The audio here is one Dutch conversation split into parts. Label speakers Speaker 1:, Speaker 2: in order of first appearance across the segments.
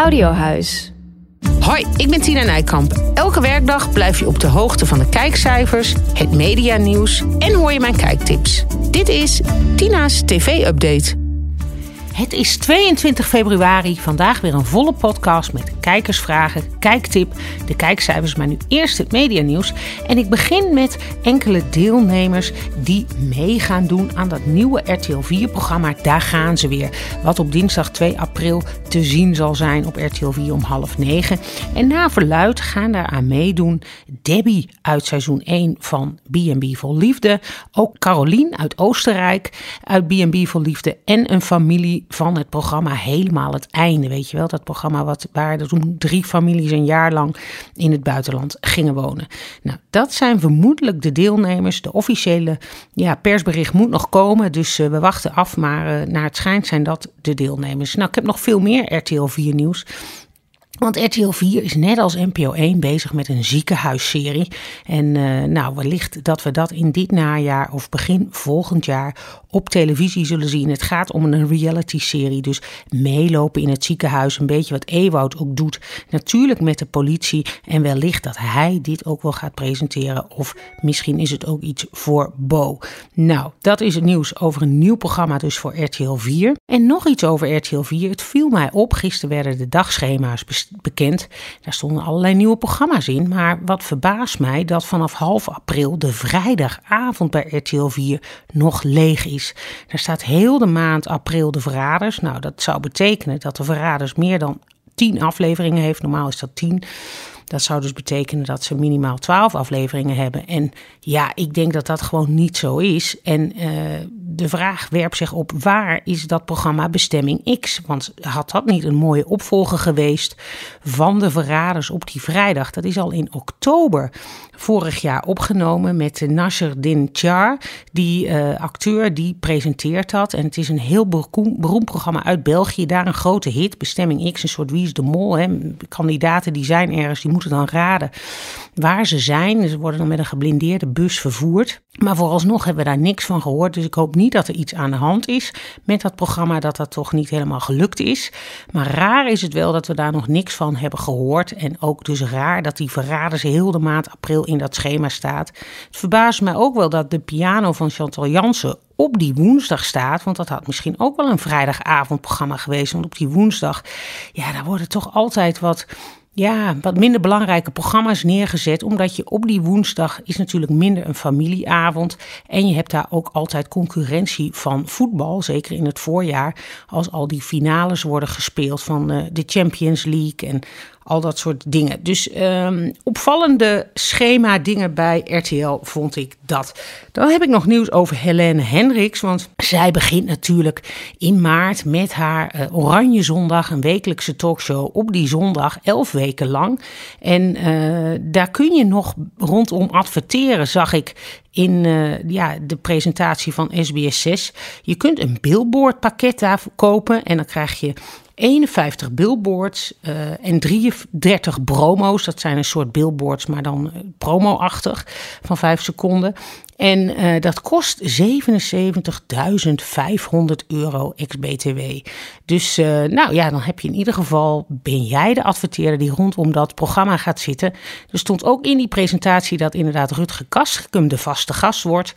Speaker 1: Audiohuis.
Speaker 2: Hoi, ik ben Tina Nijkamp. Elke werkdag blijf je op de hoogte van de kijkcijfers, het medianieuws en hoor je mijn kijktips. Dit is Tina's TV-update. Het is 22 februari, vandaag weer een volle podcast met kijkersvragen, kijktip, de kijkcijfers, maar nu eerst het medianieuws. En ik begin met enkele deelnemers die mee gaan doen aan dat nieuwe RTL 4-programma Daar gaan ze weer. Wat op dinsdag 2 april te zien zal zijn op RTL 4 om half negen. En na verluid gaan daaraan meedoen Debbie uit seizoen 1 van B&B Vol Liefde, ook Carolien uit Oostenrijk uit B&B Vol Liefde en een familie van het programma helemaal het einde. Weet je wel, dat programma wat, waar toen drie families een jaar lang in het buitenland gingen wonen. Nou, dat zijn vermoedelijk de deelnemers. De officiële ja, persbericht moet nog komen, dus uh, we wachten af. Maar uh, naar het schijnt zijn dat de deelnemers. Nou, ik heb nog veel meer RTL 4 nieuws. Want RTL 4 is net als NPO 1 bezig met een ziekenhuisserie. En uh, nou, wellicht dat we dat in dit najaar of begin volgend jaar op televisie zullen zien. Het gaat om een reality-serie, dus meelopen in het ziekenhuis. Een beetje wat Ewoud ook doet. Natuurlijk met de politie. En wellicht dat hij dit ook wel gaat presenteren. Of misschien is het ook iets voor Bo. Nou, dat is het nieuws over een nieuw programma dus voor RTL 4. En nog iets over RTL 4. Het viel mij op. Gisteren werden de dagschema's bekend. Daar stonden allerlei nieuwe programma's in. Maar wat verbaast mij dat vanaf half april de vrijdagavond bij RTL 4 nog leeg is. Daar staat heel de maand april de Verraders. Nou, dat zou betekenen dat de Verraders meer dan 10 afleveringen heeft. Normaal is dat 10. Dat zou dus betekenen dat ze minimaal 12 afleveringen hebben. En ja, ik denk dat dat gewoon niet zo is. En uh, de vraag werpt zich op: waar is dat programma Bestemming X? Want had dat niet een mooie opvolger geweest van de Verraders op die vrijdag? Dat is al in oktober vorig jaar opgenomen met Nasser Din Char. Die uh, acteur die presenteert dat. En het is een heel beroemd programma uit België. Daar een grote hit. Bestemming X, een soort Wie is de Mol. Kandidaten die zijn ergens, die moeten dan raden waar ze zijn. Ze worden dan met een geblindeerde bus vervoerd. Maar vooralsnog hebben we daar niks van gehoord. Dus ik hoop niet dat er iets aan de hand is met dat programma. Dat dat toch niet helemaal gelukt is. Maar raar is het wel dat we daar nog niks van hebben gehoord. En ook dus raar dat die verraders heel de maand april in dat schema staat. Het verbaast mij ook wel dat de piano van Chantal Jansen op die woensdag staat. Want dat had misschien ook wel een vrijdagavondprogramma geweest. Want op die woensdag, ja, daar worden toch altijd wat ja, wat minder belangrijke programma's neergezet. Omdat je op die woensdag is natuurlijk minder een familieavond. En je hebt daar ook altijd concurrentie van voetbal. Zeker in het voorjaar. Als al die finales worden gespeeld van uh, de Champions League en al dat soort dingen. Dus um, opvallende schema dingen bij RTL vond ik dat. Dan heb ik nog nieuws over Helene Hendricks. Want zij begint natuurlijk in maart met haar uh, Oranje Zondag. Een wekelijkse talkshow op die zondag, elf weken lang. En uh, daar kun je nog rondom adverteren, zag ik in uh, ja, de presentatie van SBS 6. Je kunt een billboardpakket daar kopen en dan krijg je 51 billboards uh, en 33 promo's. Dat zijn een soort billboards, maar dan promo-achtig van 5 seconden. En uh, dat kost 77.500 euro ex-BTW. Dus nou ja, dan heb je in ieder geval, ben jij de adverteerder die rondom dat programma gaat zitten. Er stond ook in die presentatie dat inderdaad Rutger Kastrikum de vaste gast wordt.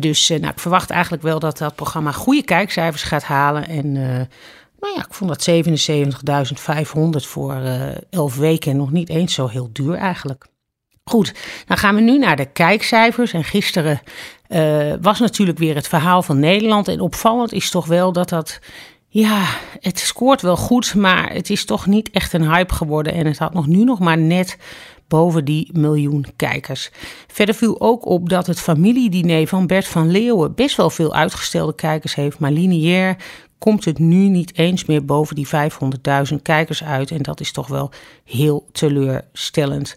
Speaker 2: Dus nou, ik verwacht eigenlijk wel dat dat programma goede kijkcijfers gaat halen. En nou ja, ik vond dat 77.500 voor uh, 11 weken nog niet eens zo heel duur eigenlijk. Goed, dan gaan we nu naar de kijkcijfers. En gisteren uh, was natuurlijk weer het verhaal van Nederland. En opvallend is toch wel dat dat. Ja, het scoort wel goed, maar het is toch niet echt een hype geworden. En het had nog nu nog maar net boven die miljoen kijkers. Verder viel ook op dat het familiediner van Bert van Leeuwen best wel veel uitgestelde kijkers heeft, maar lineair komt het nu niet eens meer boven die 500.000 kijkers uit. En dat is toch wel heel teleurstellend.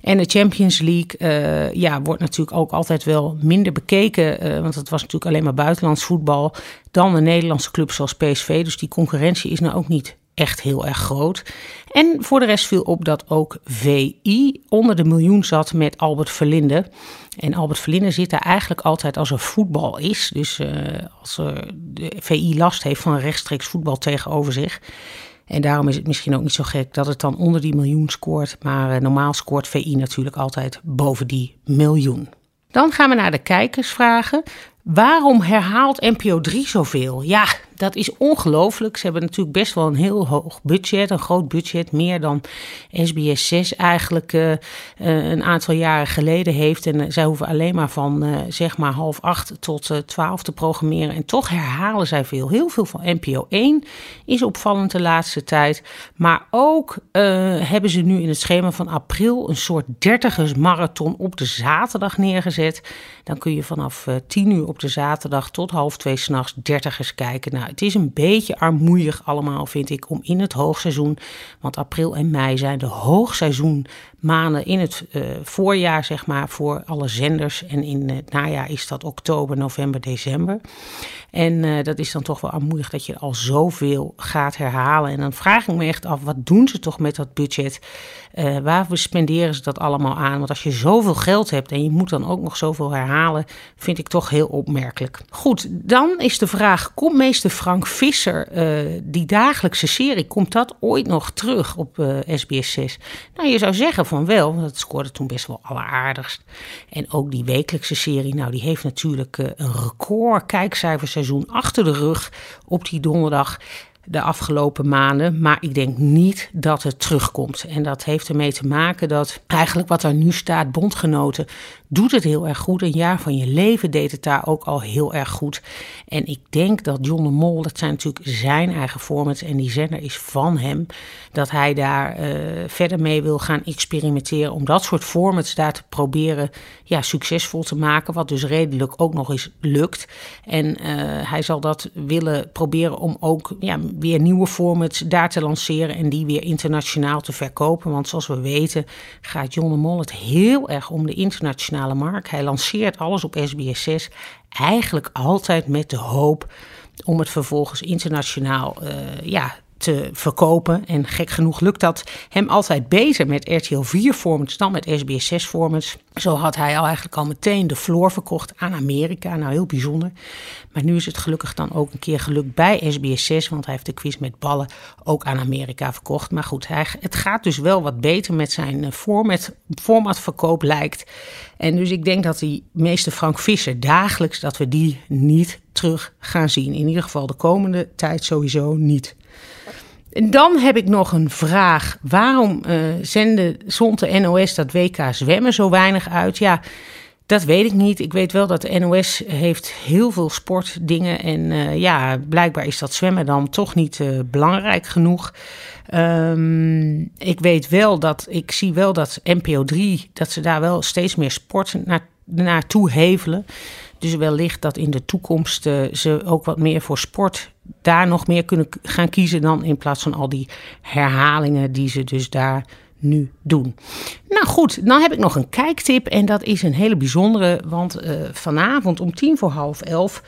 Speaker 2: En de Champions League uh, ja, wordt natuurlijk ook altijd wel minder bekeken. Uh, want het was natuurlijk alleen maar buitenlands voetbal. Dan de Nederlandse clubs zoals PSV. Dus die concurrentie is nou ook niet echt heel erg groot. En voor de rest viel op dat ook VI onder de miljoen zat met Albert Verlinde. En Albert Verlinde zit daar eigenlijk altijd als er voetbal is. Dus uh, als de VI last heeft van rechtstreeks voetbal tegenover zich. En daarom is het misschien ook niet zo gek dat het dan onder die miljoen scoort. Maar uh, normaal scoort VI natuurlijk altijd boven die miljoen. Dan gaan we naar de kijkersvragen. Waarom herhaalt NPO 3 zoveel? Ja, dat is ongelooflijk. Ze hebben natuurlijk best wel een heel hoog budget, een groot budget, meer dan SBS 6 eigenlijk uh, een aantal jaren geleden heeft. En uh, zij hoeven alleen maar van zeg maar half acht tot twaalf te programmeren. En toch herhalen zij veel. Heel veel van NPO 1 is opvallend de laatste tijd. Maar ook hebben ze nu in het schema van april een soort dertigersmarathon op de zaterdag neergezet. Dan kun je vanaf tien uur op de zaterdag tot half twee s'nachts dertigers kijken. Nou, het is een beetje armoeig allemaal, vind ik, om in het hoogseizoen. Want april en mei zijn de hoogseizoen maanden in het uh, voorjaar, zeg maar, voor alle zenders. En in het najaar is dat oktober, november, december. En uh, dat is dan toch wel armoedig dat je al zoveel gaat herhalen. En dan vraag ik me echt af, wat doen ze toch met dat budget? Uh, waarvoor spenderen ze dat allemaal aan? Want als je zoveel geld hebt en je moet dan ook nog zoveel herhalen, vind ik toch heel opmerkelijk. Goed, dan is de vraag, komt meester Frank Visser, die dagelijkse serie, komt dat ooit nog terug op SBS 6? Nou, je zou zeggen van wel, want het scoorde toen best wel alleraardigst. En ook die wekelijkse serie, nou die heeft natuurlijk uh, een record kijkcijferseizoen achter de rug op die donderdag de afgelopen maanden. Maar ik denk niet dat het terugkomt. En dat heeft ermee te maken dat eigenlijk wat er nu staat, bondgenoten, doet het heel erg goed. Een jaar van je leven deed het daar ook al heel erg goed. En ik denk dat John de Mol, dat zijn natuurlijk zijn eigen formats en die zender is van hem, dat hij daar uh, verder mee wil gaan experimenteren om dat soort formats daar te proberen ja, succesvol te maken. Wat dus redelijk ook nog eens lukt. En uh, hij zal dat willen proberen om ook ja, weer nieuwe formats daar te lanceren en die weer internationaal te verkopen. Want zoals we weten gaat John de Mol het heel erg om de internationale markt. Hij lanceert alles op SBS 6 eigenlijk altijd met de hoop om het vervolgens internationaal uh, ja, te verkopen. En gek genoeg lukt dat hem altijd beter met RTL 4 formats dan met SBS 6 formats. Zo had hij al eigenlijk al meteen de floor verkocht aan Amerika. Nou, heel bijzonder. Maar nu is het gelukkig dan ook een keer gelukt bij SBS 6, want hij heeft de quiz met ballen ook aan Amerika verkocht. Maar goed, hij, het gaat dus wel wat beter met zijn eh, format, formatverkoop lijkt. En dus ik denk dat die meester Frank Visser dagelijks, dat we die niet terug gaan zien. In ieder geval de komende tijd sowieso niet. En dan heb ik nog een vraag. Waarom uh, zenden, zond de NOS dat WK zwemmen zo weinig uit? Ja, dat weet ik niet. Ik weet wel dat de NOS heeft heel veel sportdingen. En uh, ja, blijkbaar is dat zwemmen dan toch niet uh, belangrijk genoeg. Um, ik weet wel dat, ik zie wel dat NPO 3, dat ze daar wel steeds meer sport naar, naartoe hevelen. Dus wellicht dat in de toekomst ze ook wat meer voor sport daar nog meer kunnen gaan kiezen dan in plaats van al die herhalingen die ze dus daar nu doen. Nou goed, dan heb ik nog een kijktip en dat is een hele bijzondere, want uh, vanavond om tien voor half elf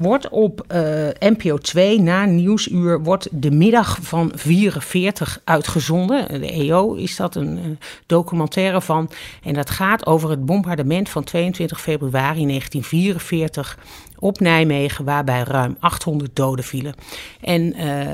Speaker 2: wordt op uh, NPO 2 na Nieuwsuur wordt de middag van 44 uitgezonden. De EO is dat een uh, documentaire van. En dat gaat over het bombardement van 22 februari 1944 op Nijmegen, waarbij ruim 800 doden vielen. En uh,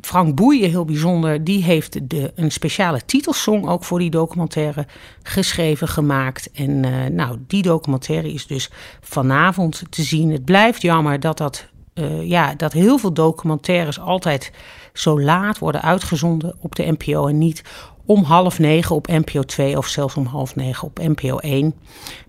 Speaker 2: Frank Boeien, heel bijzonder, die heeft de, een speciale titelsong ook voor die documentaire geschreven, gemaakt. En nou, die documentaire is dus vanavond te zien. Het blijft jammer dat, dat, uh, ja, dat heel veel documentaires altijd zo laat worden uitgezonden op de NPO en niet om half negen op NPO 2 of zelfs om half negen op NPO 1.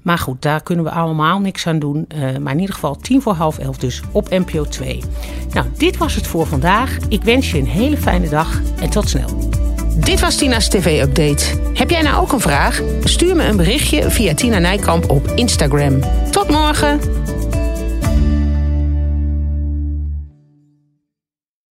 Speaker 2: Maar goed, daar kunnen we allemaal niks aan doen. Uh, maar in ieder geval tien voor half elf dus op NPO 2. Nou, dit was het voor vandaag. Ik wens je een hele fijne dag en tot snel. Dit was Tina's TV-update. Heb jij nou ook een vraag? Stuur me een berichtje via Tina Nijkamp op Instagram. Tot morgen!